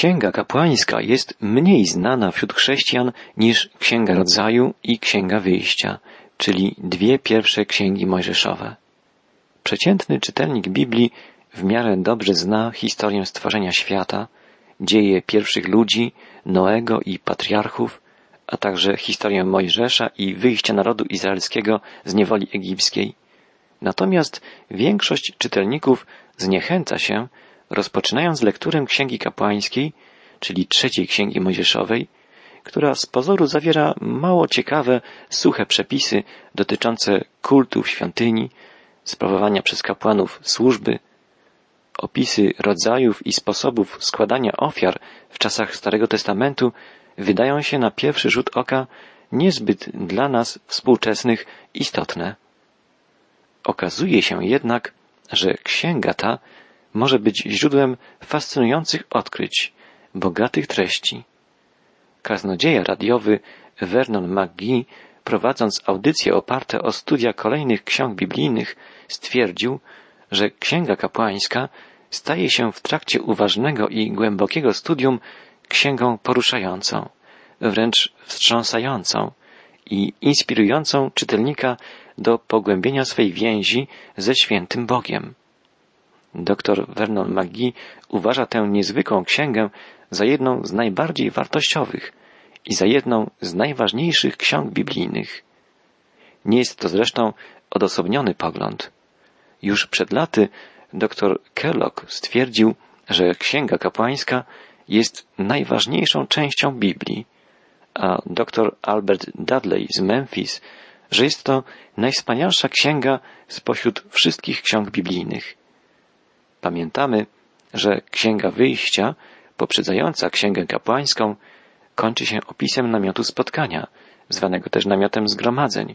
Księga kapłańska jest mniej znana wśród chrześcijan niż Księga Rodzaju i Księga Wyjścia, czyli dwie pierwsze księgi mojżeszowe. Przeciętny czytelnik Biblii w miarę dobrze zna historię stworzenia świata, dzieje pierwszych ludzi, Noego i patriarchów, a także historię Mojżesza i wyjścia narodu izraelskiego z niewoli egipskiej. Natomiast większość czytelników zniechęca się, rozpoczynając lekturę Księgi Kapłańskiej, czyli trzeciej Księgi Mojżeszowej, która z pozoru zawiera mało ciekawe, suche przepisy dotyczące kultu w świątyni, sprawowania przez kapłanów służby, opisy rodzajów i sposobów składania ofiar w czasach Starego Testamentu wydają się na pierwszy rzut oka niezbyt dla nas współczesnych istotne. Okazuje się jednak, że księga ta może być źródłem fascynujących odkryć, bogatych treści. Kaznodzieja radiowy Vernon McGee, prowadząc audycje oparte o studia kolejnych ksiąg biblijnych, stwierdził, że Księga Kapłańska staje się w trakcie uważnego i głębokiego studium księgą poruszającą, wręcz wstrząsającą i inspirującą czytelnika do pogłębienia swej więzi ze świętym Bogiem. Dr Vernon McGee uważa tę niezwykłą księgę za jedną z najbardziej wartościowych i za jedną z najważniejszych ksiąg biblijnych. Nie jest to zresztą odosobniony pogląd. Już przed laty dr Kellogg stwierdził, że księga kapłańska jest najważniejszą częścią Biblii, a dr Albert Dudley z Memphis, że jest to najwspanialsza księga spośród wszystkich ksiąg biblijnych. Pamiętamy, że księga wyjścia, poprzedzająca księgę kapłańską, kończy się opisem namiotu spotkania, zwanego też namiotem zgromadzeń.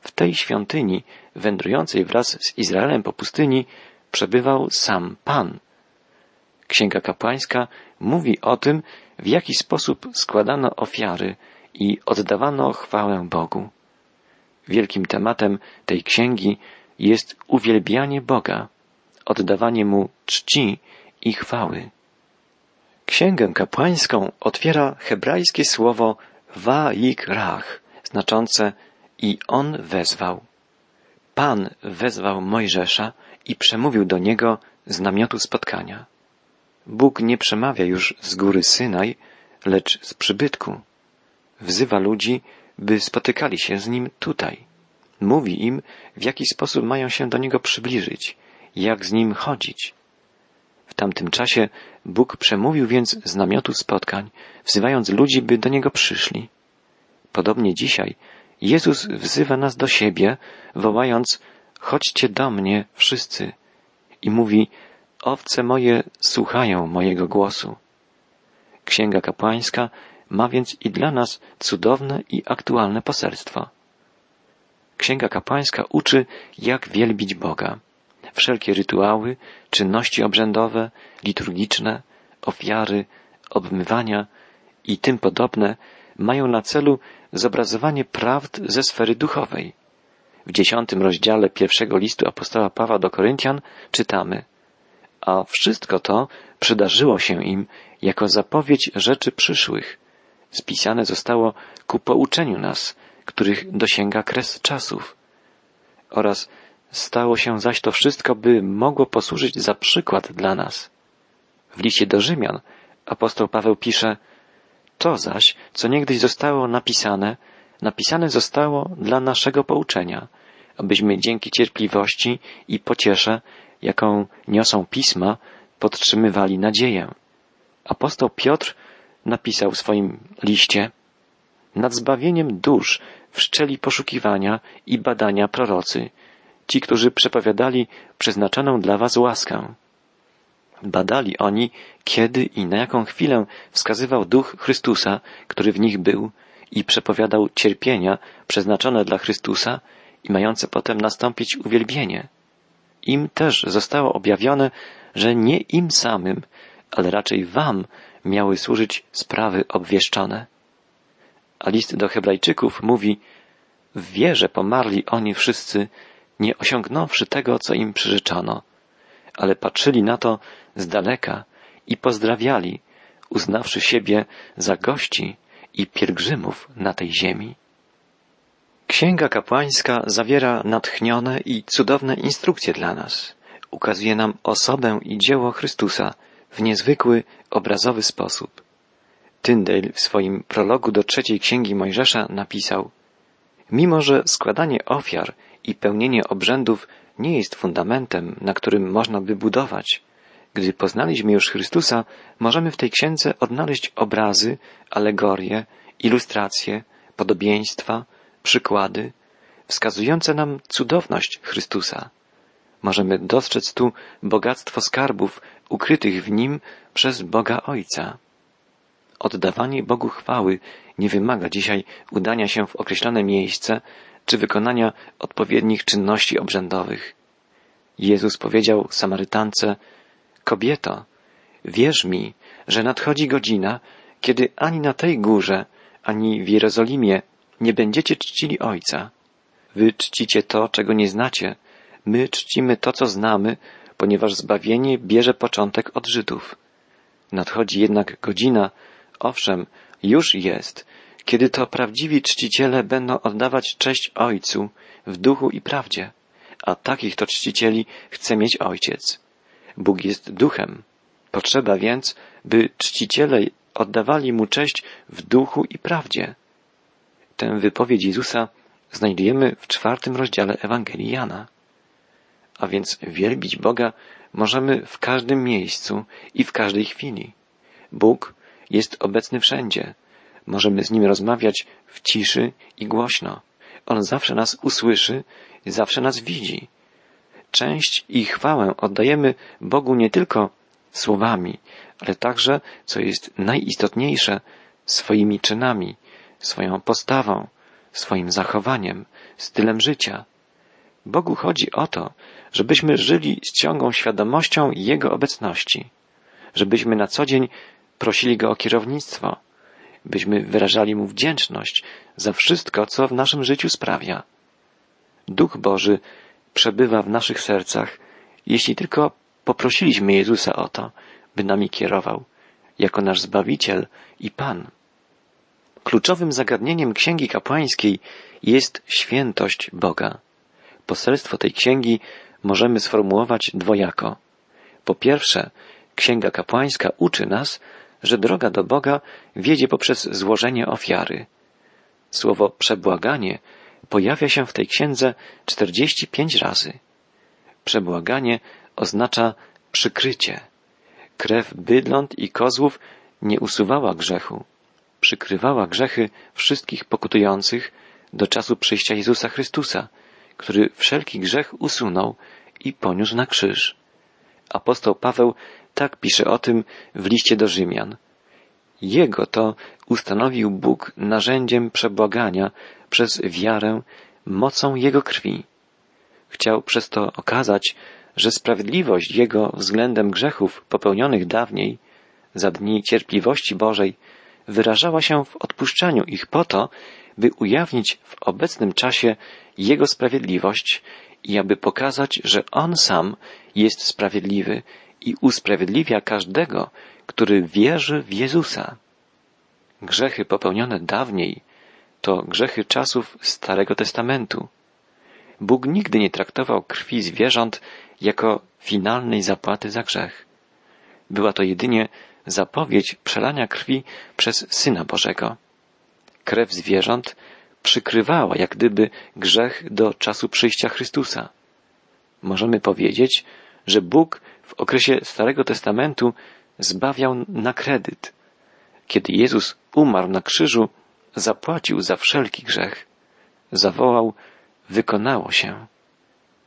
W tej świątyni, wędrującej wraz z Izraelem po pustyni, przebywał sam Pan. Księga kapłańska mówi o tym, w jaki sposób składano ofiary i oddawano chwałę Bogu. Wielkim tematem tej księgi jest uwielbianie Boga, oddawanie Mu czci i chwały. Księgę kapłańską otwiera hebrajskie słowo Rach, znaczące i on wezwał. Pan wezwał Mojżesza i przemówił do niego z namiotu spotkania. Bóg nie przemawia już z góry Synaj, lecz z przybytku. Wzywa ludzi, by spotykali się z Nim tutaj. Mówi im, w jaki sposób mają się do Niego przybliżyć, jak z Nim chodzić. W tamtym czasie Bóg przemówił więc z namiotu spotkań, wzywając ludzi, by do Niego przyszli. Podobnie dzisiaj Jezus wzywa nas do siebie, wołając chodźcie do mnie wszyscy i mówi owce moje słuchają mojego głosu. Księga kapłańska ma więc i dla nas cudowne i aktualne poselstwo. Księga kapłańska uczy, jak wielbić Boga. Wszelkie rytuały, czynności obrzędowe, liturgiczne, ofiary, obmywania i tym podobne mają na celu zobrazowanie prawd ze sfery duchowej. W dziesiątym rozdziale pierwszego listu apostoła Pawła do Koryntian czytamy A wszystko to przydarzyło się im jako zapowiedź rzeczy przyszłych. Spisane zostało ku pouczeniu nas, których dosięga kres czasów. Oraz stało się zaś to wszystko, by mogło posłużyć za przykład dla nas. W liście do Rzymian apostoł Paweł pisze To zaś, co niegdyś zostało napisane, napisane zostało dla naszego pouczenia, abyśmy dzięki cierpliwości i pociesze, jaką niosą pisma, podtrzymywali nadzieję. Apostoł Piotr napisał w swoim liście nad zbawieniem dusz wszczeli poszukiwania i badania prorocy, ci, którzy przepowiadali przeznaczoną dla was łaskę. Badali oni, kiedy i na jaką chwilę wskazywał duch Chrystusa, który w nich był i przepowiadał cierpienia przeznaczone dla Chrystusa i mające potem nastąpić uwielbienie. Im też zostało objawione, że nie im samym, ale raczej wam miały służyć sprawy obwieszczone. A list do Hebrajczyków mówi, w wierze pomarli oni wszyscy, nie osiągnąwszy tego, co im przyrzeczano, ale patrzyli na to z daleka i pozdrawiali, uznawszy siebie za gości i pielgrzymów na tej ziemi. Księga kapłańska zawiera natchnione i cudowne instrukcje dla nas. Ukazuje nam osobę i dzieło Chrystusa w niezwykły, obrazowy sposób. Tyndale w swoim prologu do trzeciej księgi Mojżesza napisał Mimo, że składanie ofiar i pełnienie obrzędów nie jest fundamentem, na którym można by budować, gdy poznaliśmy już Chrystusa, możemy w tej księdze odnaleźć obrazy, alegorie, ilustracje, podobieństwa, przykłady, wskazujące nam cudowność Chrystusa. Możemy dostrzec tu bogactwo skarbów ukrytych w nim przez Boga Ojca. Oddawanie Bogu chwały nie wymaga dzisiaj udania się w określone miejsce czy wykonania odpowiednich czynności obrzędowych. Jezus powiedział Samarytance, Kobieto, wierz mi, że nadchodzi godzina, kiedy ani na tej górze, ani w Jerozolimie nie będziecie czcili Ojca. Wy czcicie to, czego nie znacie, my czcimy to, co znamy, ponieważ zbawienie bierze początek od Żydów. Nadchodzi jednak godzina, owszem, już jest, kiedy to prawdziwi czciciele będą oddawać cześć Ojcu w duchu i prawdzie, a takich to czcicieli chce mieć Ojciec. Bóg jest duchem. Potrzeba więc, by czciciele oddawali mu cześć w duchu i prawdzie. Tę wypowiedź Jezusa znajdujemy w czwartym rozdziale Ewangelii Jana. A więc wielbić Boga możemy w każdym miejscu i w każdej chwili. Bóg jest obecny wszędzie. Możemy z Nim rozmawiać w ciszy i głośno. On zawsze nas usłyszy i zawsze nas widzi. Część i chwałę oddajemy Bogu nie tylko słowami, ale także, co jest najistotniejsze, swoimi czynami, swoją postawą, swoim zachowaniem, stylem życia. Bogu chodzi o to, żebyśmy żyli z ciągłą świadomością Jego obecności, żebyśmy na co dzień prosili Go o kierownictwo, byśmy wyrażali Mu wdzięczność za wszystko, co w naszym życiu sprawia. Duch Boży przebywa w naszych sercach, jeśli tylko poprosiliśmy Jezusa o to, by nami kierował, jako nasz Zbawiciel i Pan. Kluczowym zagadnieniem Księgi Kapłańskiej jest świętość Boga. Poselstwo tej księgi możemy sformułować dwojako. Po pierwsze, Księga Kapłańska uczy nas, że droga do Boga wiedzie poprzez złożenie ofiary. Słowo przebłaganie pojawia się w tej księdze 45 razy. Przebłaganie oznacza przykrycie. Krew bydląt i kozłów nie usuwała grzechu, przykrywała grzechy wszystkich pokutujących do czasu przyjścia Jezusa Chrystusa, który wszelki grzech usunął i poniósł na krzyż. Apostoł Paweł tak pisze o tym w liście do Rzymian. Jego to ustanowił Bóg narzędziem przebłagania przez wiarę mocą Jego krwi. Chciał przez to okazać, że sprawiedliwość Jego względem grzechów popełnionych dawniej, za dni cierpliwości Bożej, wyrażała się w odpuszczaniu ich po to, by ujawnić w obecnym czasie Jego sprawiedliwość i aby pokazać, że On sam jest sprawiedliwy i usprawiedliwia każdego, który wierzy w Jezusa. Grzechy popełnione dawniej to grzechy czasów Starego Testamentu. Bóg nigdy nie traktował krwi zwierząt jako finalnej zapłaty za grzech. Była to jedynie zapowiedź przelania krwi przez Syna Bożego. Krew zwierząt przykrywała jak gdyby grzech do czasu przyjścia Chrystusa. Możemy powiedzieć, że Bóg w okresie Starego Testamentu zbawiał na kredyt. Kiedy Jezus umarł na krzyżu, zapłacił za wszelki grzech. Zawołał, wykonało się.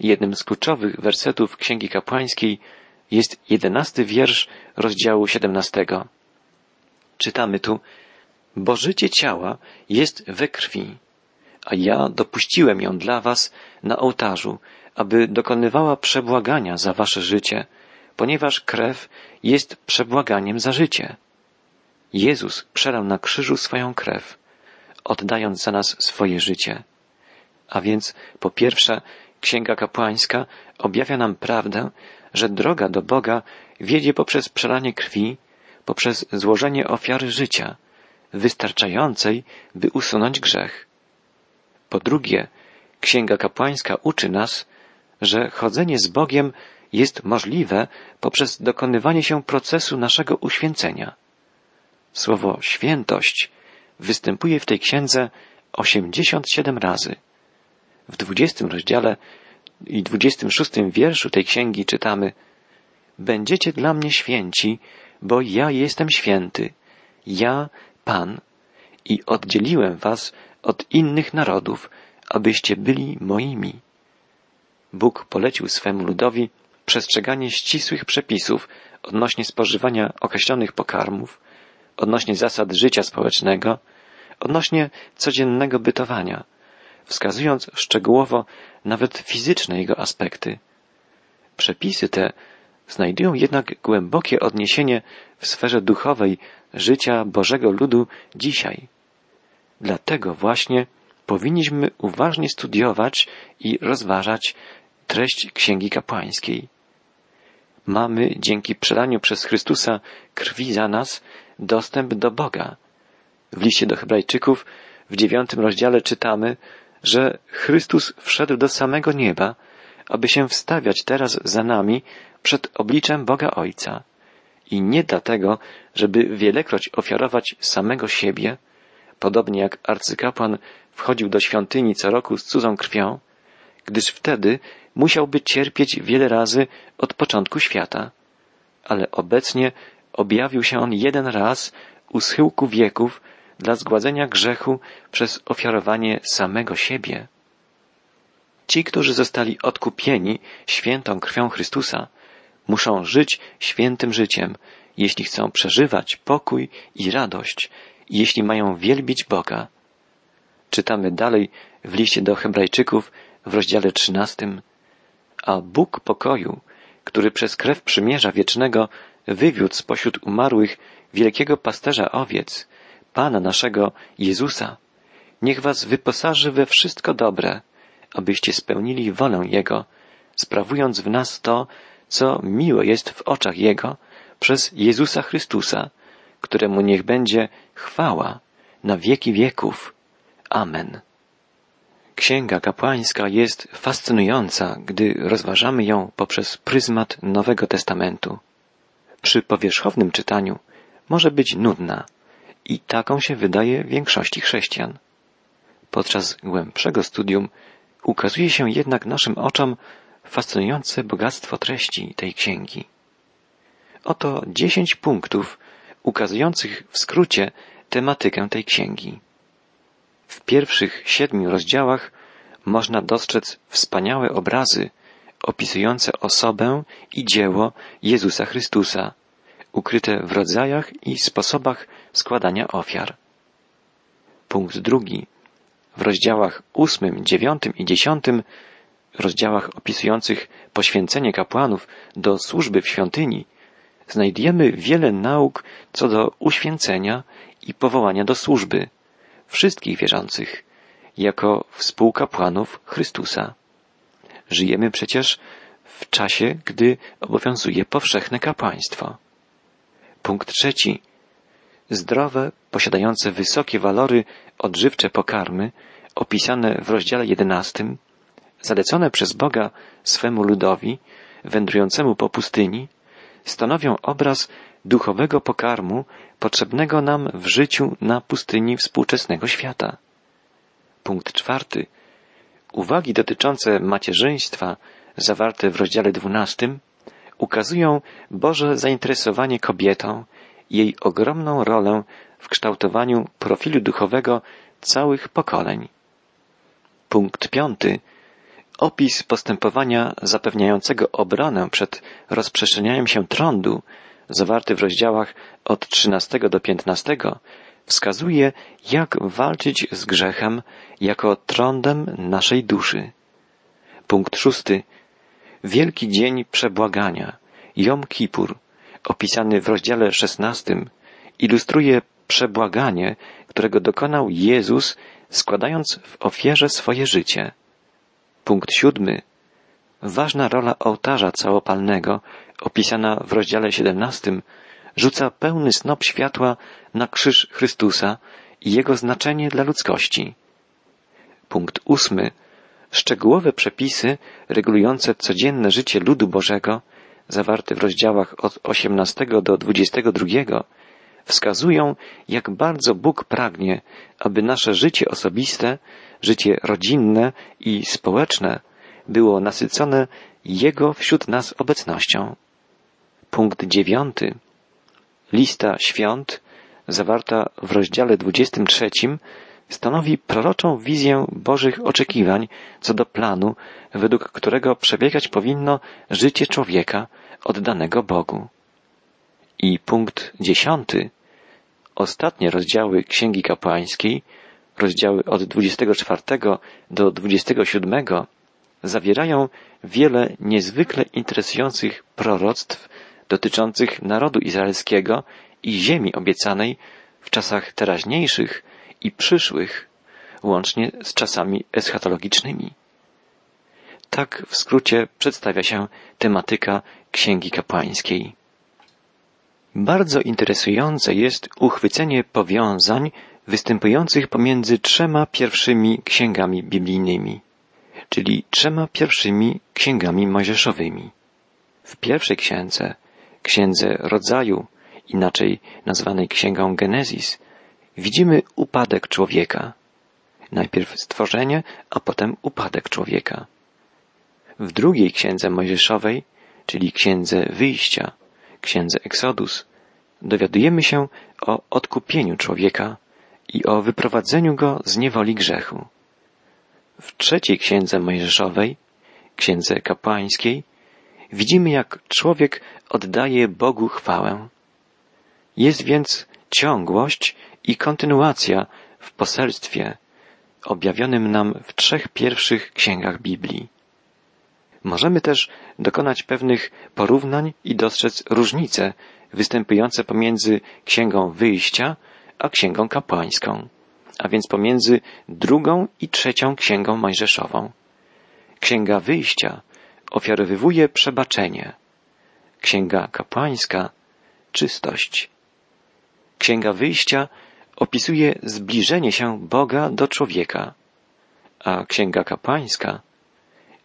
Jednym z kluczowych wersetów Księgi Kapłańskiej jest jedenasty wiersz rozdziału siedemnastego. Czytamy tu, bo życie ciała jest we krwi, a ja dopuściłem ją dla was na ołtarzu, aby dokonywała przebłagania za wasze życie, ponieważ krew jest przebłaganiem za życie. Jezus przelał na krzyżu swoją krew, oddając za nas swoje życie. A więc, po pierwsze, Księga Kapłańska objawia nam prawdę, że droga do Boga wiedzie poprzez przelanie krwi, poprzez złożenie ofiary życia, wystarczającej, by usunąć grzech. Po drugie, Księga Kapłańska uczy nas, że chodzenie z Bogiem jest możliwe poprzez dokonywanie się procesu naszego uświęcenia. Słowo świętość występuje w tej księdze 87 razy. W 20 rozdziale i 26 wierszu tej księgi czytamy Będziecie dla mnie święci, bo ja jestem święty, ja, Pan, i oddzieliłem was od innych narodów, abyście byli moimi. Bóg polecił swemu ludowi przestrzeganie ścisłych przepisów odnośnie spożywania określonych pokarmów, odnośnie zasad życia społecznego, odnośnie codziennego bytowania, wskazując szczegółowo nawet fizyczne jego aspekty. Przepisy te znajdują jednak głębokie odniesienie w sferze duchowej życia Bożego ludu dzisiaj. Dlatego właśnie powinniśmy uważnie studiować i rozważać treść Księgi Kapłańskiej. Mamy dzięki przelaniu przez Chrystusa krwi za nas dostęp do Boga. W liście do Hebrajczyków w dziewiątym rozdziale czytamy, że Chrystus wszedł do samego nieba, aby się wstawiać teraz za nami przed obliczem Boga Ojca. I nie dlatego, żeby wielekroć ofiarować samego siebie, podobnie jak arcykapłan wchodził do świątyni co roku z cudzą krwią, gdyż wtedy musiałby cierpieć wiele razy od początku świata. Ale obecnie objawił się on jeden raz u schyłku wieków dla zgładzenia grzechu przez ofiarowanie samego siebie. Ci, którzy zostali odkupieni świętą krwią Chrystusa, muszą żyć świętym życiem, jeśli chcą przeżywać pokój i radość, jeśli mają wielbić Boga. Czytamy dalej w liście do Hebrajczyków w rozdziale trzynastym. A Bóg pokoju, który przez krew przymierza wiecznego wywiódł spośród umarłych wielkiego pasterza owiec, Pana naszego Jezusa, niech was wyposaży we wszystko dobre, abyście spełnili wolę Jego, sprawując w nas to, co miłe jest w oczach Jego, przez Jezusa Chrystusa, któremu niech będzie chwała na wieki wieków. Amen. Księga kapłańska jest fascynująca, gdy rozważamy ją poprzez pryzmat Nowego Testamentu. Przy powierzchownym czytaniu może być nudna i taką się wydaje większości chrześcijan. Podczas głębszego studium ukazuje się jednak naszym oczom fascynujące bogactwo treści tej księgi. Oto dziesięć punktów ukazujących w skrócie tematykę tej księgi. W pierwszych siedmiu rozdziałach można dostrzec wspaniałe obrazy opisujące osobę i dzieło Jezusa Chrystusa, ukryte w rodzajach i sposobach składania ofiar. Punkt drugi. W rozdziałach ósmym, dziewiątym i dziesiątym, rozdziałach opisujących poświęcenie kapłanów do służby w świątyni, znajdujemy wiele nauk co do uświęcenia i powołania do służby wszystkich wierzących jako współkapłanów Chrystusa. Żyjemy przecież w czasie, gdy obowiązuje powszechne kapłaństwo. Punkt trzeci. Zdrowe, posiadające wysokie walory odżywcze pokarmy, opisane w rozdziale jedenastym, zalecone przez Boga swemu ludowi, wędrującemu po pustyni, stanowią obraz duchowego pokarmu potrzebnego nam w życiu na pustyni współczesnego świata. Punkt czwarty. Uwagi dotyczące macierzyństwa zawarte w rozdziale dwunastym ukazują Boże zainteresowanie kobietą i jej ogromną rolę w kształtowaniu profilu duchowego całych pokoleń. Punkt piąty. Opis postępowania zapewniającego obronę przed rozprzestrzenianiem się trądu, zawarty w rozdziałach od 13 do 15, wskazuje, jak walczyć z grzechem jako trądem naszej duszy. Punkt szósty. Wielki dzień przebłagania, Jom Kippur, opisany w rozdziale szesnastym, ilustruje przebłaganie, którego dokonał Jezus, składając w ofierze swoje życie. Punkt siódmy. Ważna rola ołtarza całopalnego, opisana w rozdziale siedemnastym, rzuca pełny snop światła na krzyż Chrystusa i jego znaczenie dla ludzkości. Punkt ósmy. Szczegółowe przepisy regulujące codzienne życie ludu Bożego, zawarte w rozdziałach od 18 do 22, wskazują, jak bardzo Bóg pragnie, aby nasze życie osobiste, życie rodzinne i społeczne było nasycone Jego wśród nas obecnością. Punkt dziewiąty. Lista świąt, zawarta w rozdziale 23, stanowi proroczą wizję Bożych oczekiwań co do planu, według którego przebiegać powinno życie człowieka oddanego Bogu. I punkt dziesiąty. Ostatnie rozdziały Księgi Kapłańskiej, rozdziały od 24 do 27, zawierają wiele niezwykle interesujących proroctw dotyczących narodu izraelskiego i ziemi obiecanej w czasach teraźniejszych i przyszłych, łącznie z czasami eschatologicznymi. Tak w skrócie przedstawia się tematyka Księgi Kapłańskiej. Bardzo interesujące jest uchwycenie powiązań występujących pomiędzy trzema pierwszymi księgami biblijnymi, czyli trzema pierwszymi księgami mojżeszowymi. W pierwszej księdze, księdze rodzaju, inaczej nazwanej księgą Genezis, widzimy upadek człowieka. Najpierw stworzenie, a potem upadek człowieka. W drugiej księdze mojżeszowej, czyli księdze wyjścia, księdze Exodus, dowiadujemy się o odkupieniu człowieka i o wyprowadzeniu go z niewoli grzechu. W trzeciej księdze mojżeszowej, księdze kapłańskiej, widzimy jak człowiek oddaje Bogu chwałę. Jest więc ciągłość i kontynuacja w poselstwie objawionym nam w trzech pierwszych księgach Biblii. Możemy też dokonać pewnych porównań i dostrzec różnice występujące pomiędzy Księgą Wyjścia a Księgą Kapłańską, a więc pomiędzy drugą i trzecią Księgą Mojżeszową. Księga Wyjścia ofiarowywuje przebaczenie, Księga Kapłańska czystość. Księga Wyjścia opisuje zbliżenie się Boga do człowieka, a Księga Kapłańska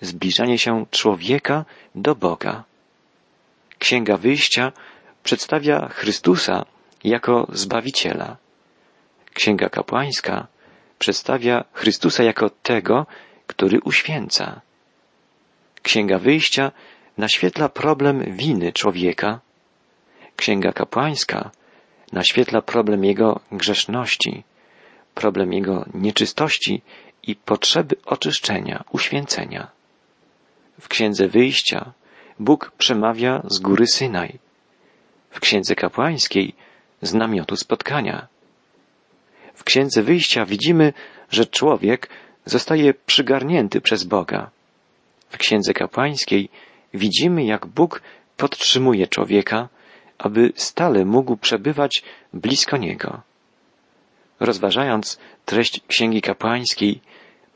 zbliżanie się człowieka do Boga. Księga Wyjścia przedstawia Chrystusa jako Zbawiciela. Księga Kapłańska przedstawia Chrystusa jako tego, który uświęca. Księga Wyjścia naświetla problem winy człowieka. Księga Kapłańska naświetla problem jego grzeszności, problem jego nieczystości i potrzeby oczyszczenia, uświęcenia. W Księdze Wyjścia Bóg przemawia z góry Synaj. W Księdze Kapłańskiej z namiotu spotkania. W Księdze Wyjścia widzimy, że człowiek zostaje przygarnięty przez Boga. W Księdze Kapłańskiej widzimy, jak Bóg podtrzymuje człowieka, aby stale mógł przebywać blisko Niego. Rozważając treść Księgi Kapłańskiej,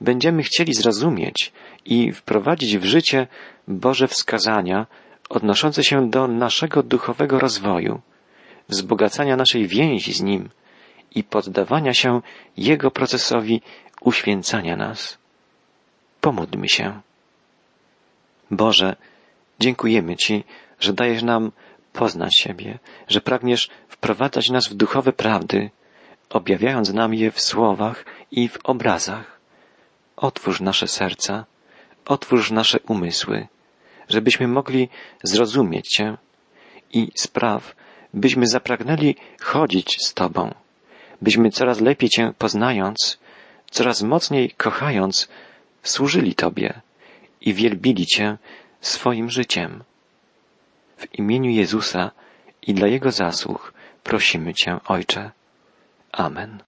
będziemy chcieli zrozumieć i wprowadzić w życie Boże wskazania odnoszące się do naszego duchowego rozwoju, wzbogacania naszej więzi z Nim i poddawania się Jego procesowi uświęcania nas. Pomódlmy się. Boże, dziękujemy Ci, że dajesz nam poznać siebie, że pragniesz wprowadzać nas w duchowe prawdy, objawiając nam je w słowach i w obrazach. Otwórz nasze serca, otwórz nasze umysły, żebyśmy mogli zrozumieć Cię i spraw, byśmy zapragnęli chodzić z Tobą, byśmy coraz lepiej Cię poznając, coraz mocniej kochając, służyli Tobie i wielbili Cię swoim życiem. W imieniu Jezusa i dla Jego zasług prosimy Cię, Ojcze. Amen.